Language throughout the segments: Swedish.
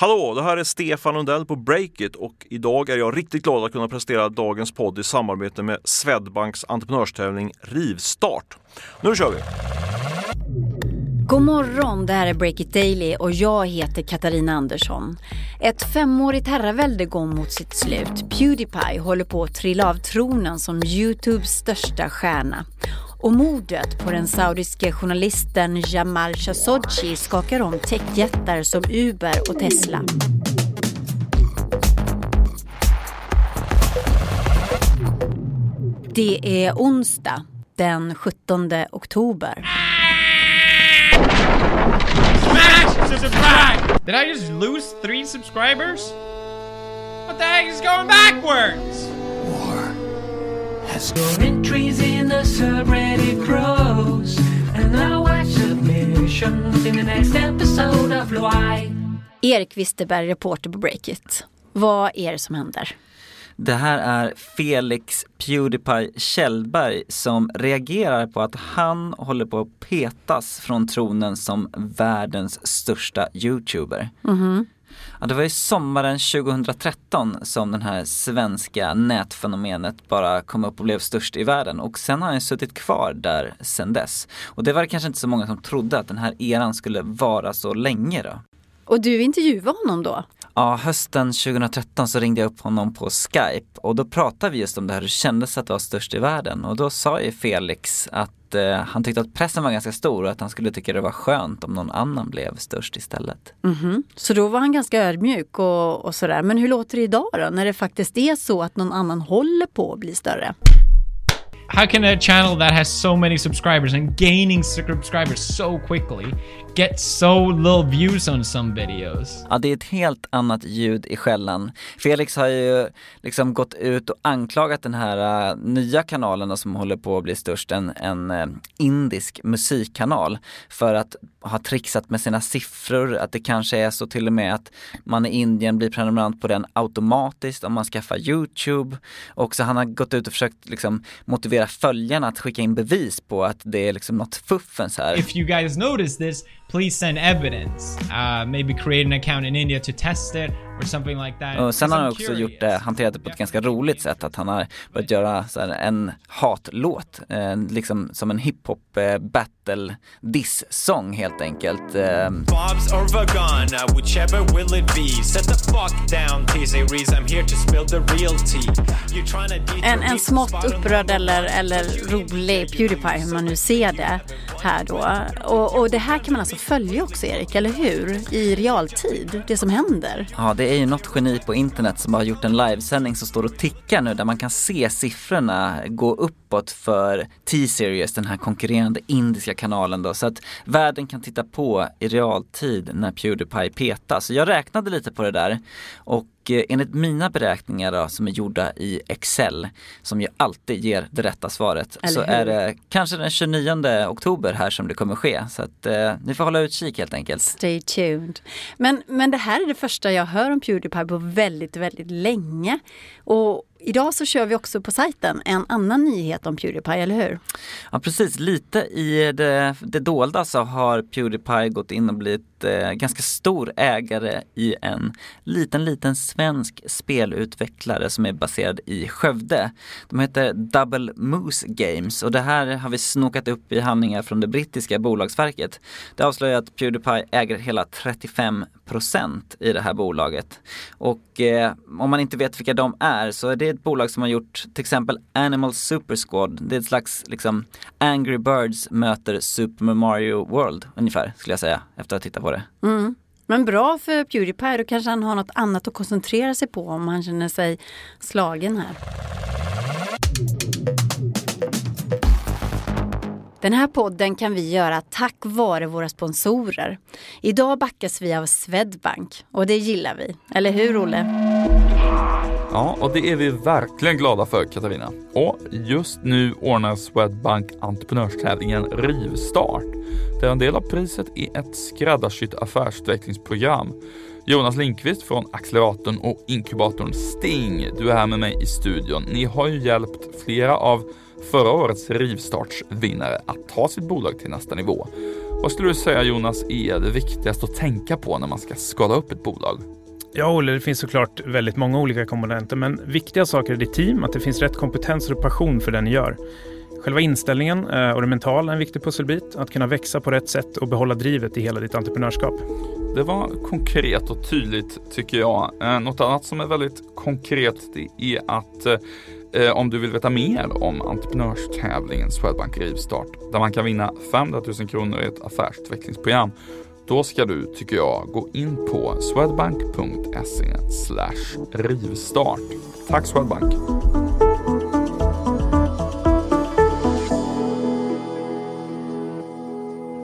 Hallå, det här är Stefan Lundell på Breakit och idag är jag riktigt glad att kunna prestera dagens podd i samarbete med Swedbanks entreprenörstävling Rivstart. Nu kör vi! God morgon, det här är Breakit Daily och jag heter Katarina Andersson. Ett femårigt herravälde går mot sitt slut. Pewdiepie håller på att trilla av tronen som Youtubes största stjärna. Och mordet på den saudiske journalisten Jamal Khashoggi skakar om techjättar som Uber och Tesla. Det är onsdag den 17 oktober. Smash! Subscribe! Did I just lose three subscribers? What the heck is going backwards? As your entries in the subreddit grows And I watch submissions in the next episode of Why Erik Wisterberg, reporter på Breakit. Vad är det som händer? Det här är Felix Pewdiepie Kjellberg som reagerar på att han håller på att petas från tronen som världens största youtuber. Ja, det var ju sommaren 2013 som den här svenska nätfenomenet bara kom upp och blev störst i världen och sen har han suttit kvar där sen dess. Och det var kanske inte så många som trodde att den här eran skulle vara så länge då. Och du intervjuade honom då? Ja, hösten 2013 så ringde jag upp honom på Skype och då pratade vi just om det här hur det kändes att vara störst i världen och då sa ju Felix att eh, han tyckte att pressen var ganska stor och att han skulle tycka det var skönt om någon annan blev störst istället. Så då var han ganska ödmjuk och, och sådär. Men hur låter det idag då? När det faktiskt är så att någon annan håller på att bli större? How can a channel that has so many subscribers and gaining subscribers so quickly get so little views on some videos? Ja, det är ett helt annat ljud i skällan. Felix har ju liksom gått ut och anklagat den här äh, nya kanalen som håller på att bli störst, en, en äh, indisk musikkanal, för att ha trixat med sina siffror, att det kanske är så till och med att man i Indien blir prenumerant på den automatiskt om man skaffar Youtube. Och så han har gått ut och försökt liksom motivera följarna att skicka in bevis på att det är liksom något fuffens här. If you guys notice this, please send evidence. Uh, maybe create an account in India to test it or something like that. Och sen har han också gjort det, hanterat det på ett ganska roligt sätt att han har börjat göra så här en hatlåt, eh, liksom som en hiphop eh, battle diss-sång helt enkelt. Eh, Bob's or Vagana, whichever will it be. Set the fuck down, T-Series. I'm here to spill the real tea. En, en smått upprörd eller, eller rolig Pewdiepie, hur man nu ser det här då. Och, och det här kan man alltså följa också Erik, eller hur? I realtid, det som händer. Ja, det är ju något geni på internet som har gjort en livesändning som står och tickar nu där man kan se siffrorna gå upp uppåt för T-Series, den här konkurrerande indiska kanalen då. Så att världen kan titta på i realtid när Pewdiepie petas. Så jag räknade lite på det där och eh, enligt mina beräkningar då, som är gjorda i Excel, som ju alltid ger det rätta svaret, så är det kanske den 29 oktober här som det kommer ske. Så att eh, ni får hålla utkik helt enkelt. Stay tuned. Men, men det här är det första jag hör om Pewdiepie på väldigt, väldigt länge. Och idag så kör vi också på sajten en annan nyhet om Pewdiepie, eller hur? Ja precis, lite i det, det dolda så har Pewdiepie gått in och blivit eh, ganska stor ägare i en liten, liten svensk spelutvecklare som är baserad i Skövde. De heter Double Moose Games och det här har vi snokat upp i handlingar från det brittiska bolagsverket. Det avslöjar att Pewdiepie äger hela 35% i det här bolaget. Och eh, om man inte vet vilka de är så är det ett bolag som har gjort till exempel Animal Super Squad. Det är ett slags liksom Angry Birds möter Super Mario World ungefär skulle jag säga efter att ha tittat på det. Mm. Men bra för Pewdiepie, då kanske han har något annat att koncentrera sig på om han känner sig slagen här. Den här podden kan vi göra tack vare våra sponsorer. Idag backas vi av Swedbank och det gillar vi. Eller hur Olle? Ja, och det är vi verkligen glada för Katarina. Och just nu ordnar Swedbank entreprenörstävlingen Rivstart. Där en del av priset är ett skräddarsytt affärsutvecklingsprogram. Jonas Linkvist från acceleratorn och inkubatorn Sting, du är här med mig i studion. Ni har ju hjälpt flera av förra årets rivstartsvinnare att ta sitt bolag till nästa nivå. Vad skulle du säga Jonas är det viktigaste att tänka på när man ska skala upp ett bolag? Ja, Olle, det finns såklart väldigt många olika komponenter, men viktiga saker är ditt team, att det finns rätt kompetens och passion för det ni gör. Själva inställningen eh, och det mentala är en viktig pusselbit, att kunna växa på rätt sätt och behålla drivet i hela ditt entreprenörskap. Det var konkret och tydligt tycker jag. Eh, något annat som är väldigt konkret det är att eh, om du vill veta mer om entreprenörstävlingen Swedbank Rivstart där man kan vinna 500 000 kronor i ett affärsutvecklingsprogram då ska du, tycker jag, gå in på swedbank.se rivstart. Tack Swedbank!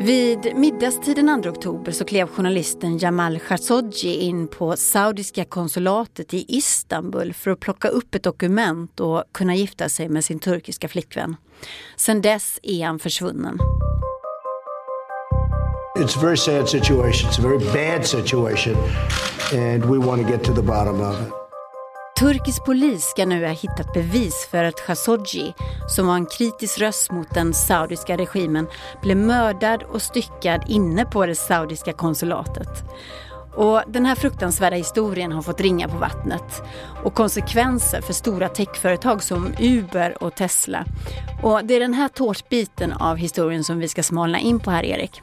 Vid middagstiden 2 oktober så klev journalisten Jamal Khashoggi in på saudiska konsulatet i Istanbul för att plocka upp ett dokument och kunna gifta sig med sin turkiska flickvän. Sedan dess är han försvunnen. It's a very sad situation. It's a very bad situation, and we want to get to the bottom of it. Turkisk polis ska nu ha hittat bevis för att Khashoggi, som var en kritisk röst mot den saudiska regimen, blev mördad och styckad inne på det saudiska konsulatet. Och den här fruktansvärda historien har fått ringa på vattnet och konsekvenser för stora techföretag som Uber och Tesla. Och det är den här tårtbiten av historien som vi ska smalna in på här, Erik.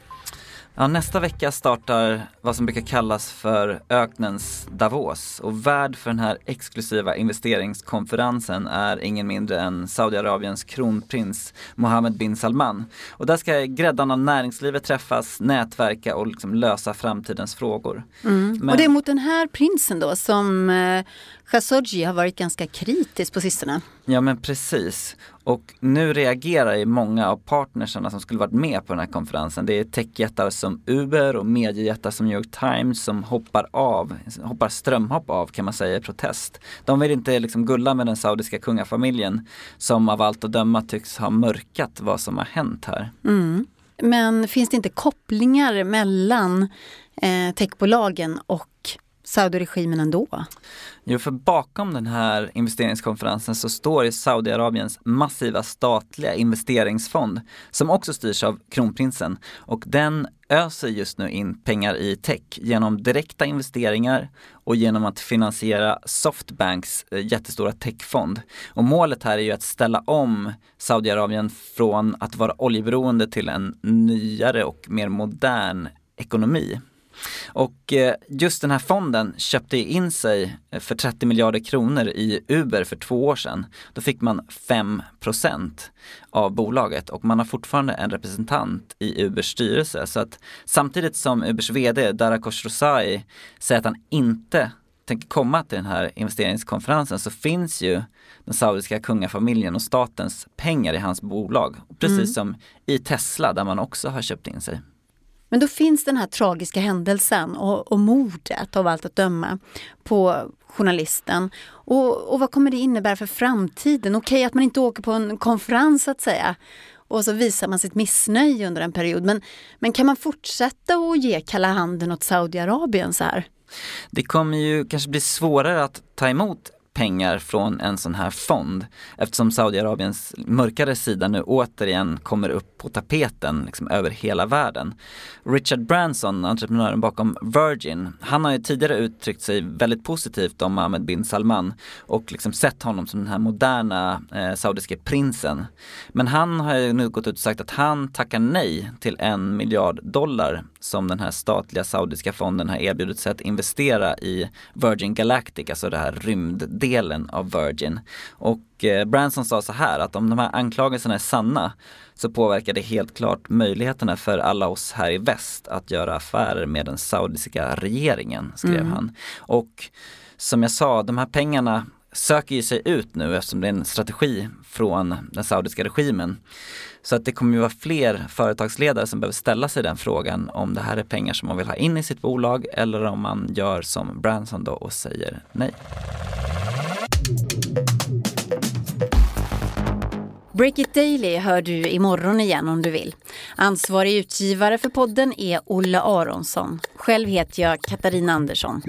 Ja, nästa vecka startar vad som brukar kallas för öknens Davos och värd för den här exklusiva investeringskonferensen är ingen mindre än Saudiarabiens kronprins Mohammed bin Salman. Och där ska gräddan av näringslivet träffas, nätverka och liksom lösa framtidens frågor. Mm. Men- Och det är mot den här prinsen då som eh, Khashoggi har varit ganska kritisk på sistone. Ja men precis. Och nu reagerar ju många av partnersarna som skulle varit med på den här konferensen. Det är techjättar som Uber och mediejättar som New York Times som hoppar av, hoppar strömhopp av kan man säga i protest. De vill inte liksom gulla med den saudiska kungafamiljen som av allt att döma tycks ha mörkat vad som har hänt här. Mm. Men finns det inte kopplingar mellan eh, techbolagen och Saudiregimen ändå? Jo, för bakom den här investeringskonferensen så står Saudiarabiens massiva statliga investeringsfond som också styrs av kronprinsen och den öser just nu in pengar i tech genom direkta investeringar och genom att finansiera Softbanks eh, jättestora techfond. Och målet här är ju att ställa om Saudiarabien från att vara oljeberoende till en nyare och mer modern ekonomi. Och eh, just den här fonden köpte in sig för 30 miljarder kronor i Uber för två år sedan. Då fick man 5% av bolaget och man har fortfarande en representant i Ubers styrelse. Så att samtidigt som Ubers VD Dara Khosrowshahi säger att han inte tänker komma till den här investeringskonferensen så finns ju den saudiska kungafamiljen och statens pengar i hans bolag. Precis Mm. som i Tesla där man också har köpt in sig. Men då finns den här tragiska händelsen och, och mordet av allt att döma på journalisten. Och, och vad kommer det innebära för framtiden? Okej att man inte åker på en konferens så att säga och så visar man sitt missnöje under en period. Men, men kan man fortsätta att ge kalla handen åt Saudiarabien så här? Det kommer ju kanske bli svårare att ta emot pengar från en sån här fond eftersom Saudiarabiens mörkare sida nu återigen kommer upp på tapeten liksom över hela världen. Richard Branson, entreprenören bakom Virgin, han har ju tidigare uttryckt sig väldigt positivt om Ahmed bin Salman och liksom sett honom som den här moderna eh, saudiske prinsen. Men han har ju nu gått ut och sagt att han tackar nej till en miljard dollar som den här statliga saudiska fonden har erbjudit sig att investera i Virgin Galactic, alltså det här rymddelen av Virgin. Och eh, Branson sa så här att om de här anklagelserna är sanna så påverkar det helt klart möjligheterna för alla oss här i väst att göra affärer med den saudiska regeringen, skrev Mm. han. Och som jag sa, de här pengarna söker ju sig ut nu eftersom det är en strategi från den saudiska regimen. Så att det kommer ju vara fler företagsledare som behöver ställa sig den frågan om det här är pengar som man vill ha in i sitt bolag eller om man gör som Branson då och säger nej. Break It Daily hör du imorgon igen om du vill. Ansvarig utgivare för podden är Olle Aronsson. Själv heter jag Katarina Andersson.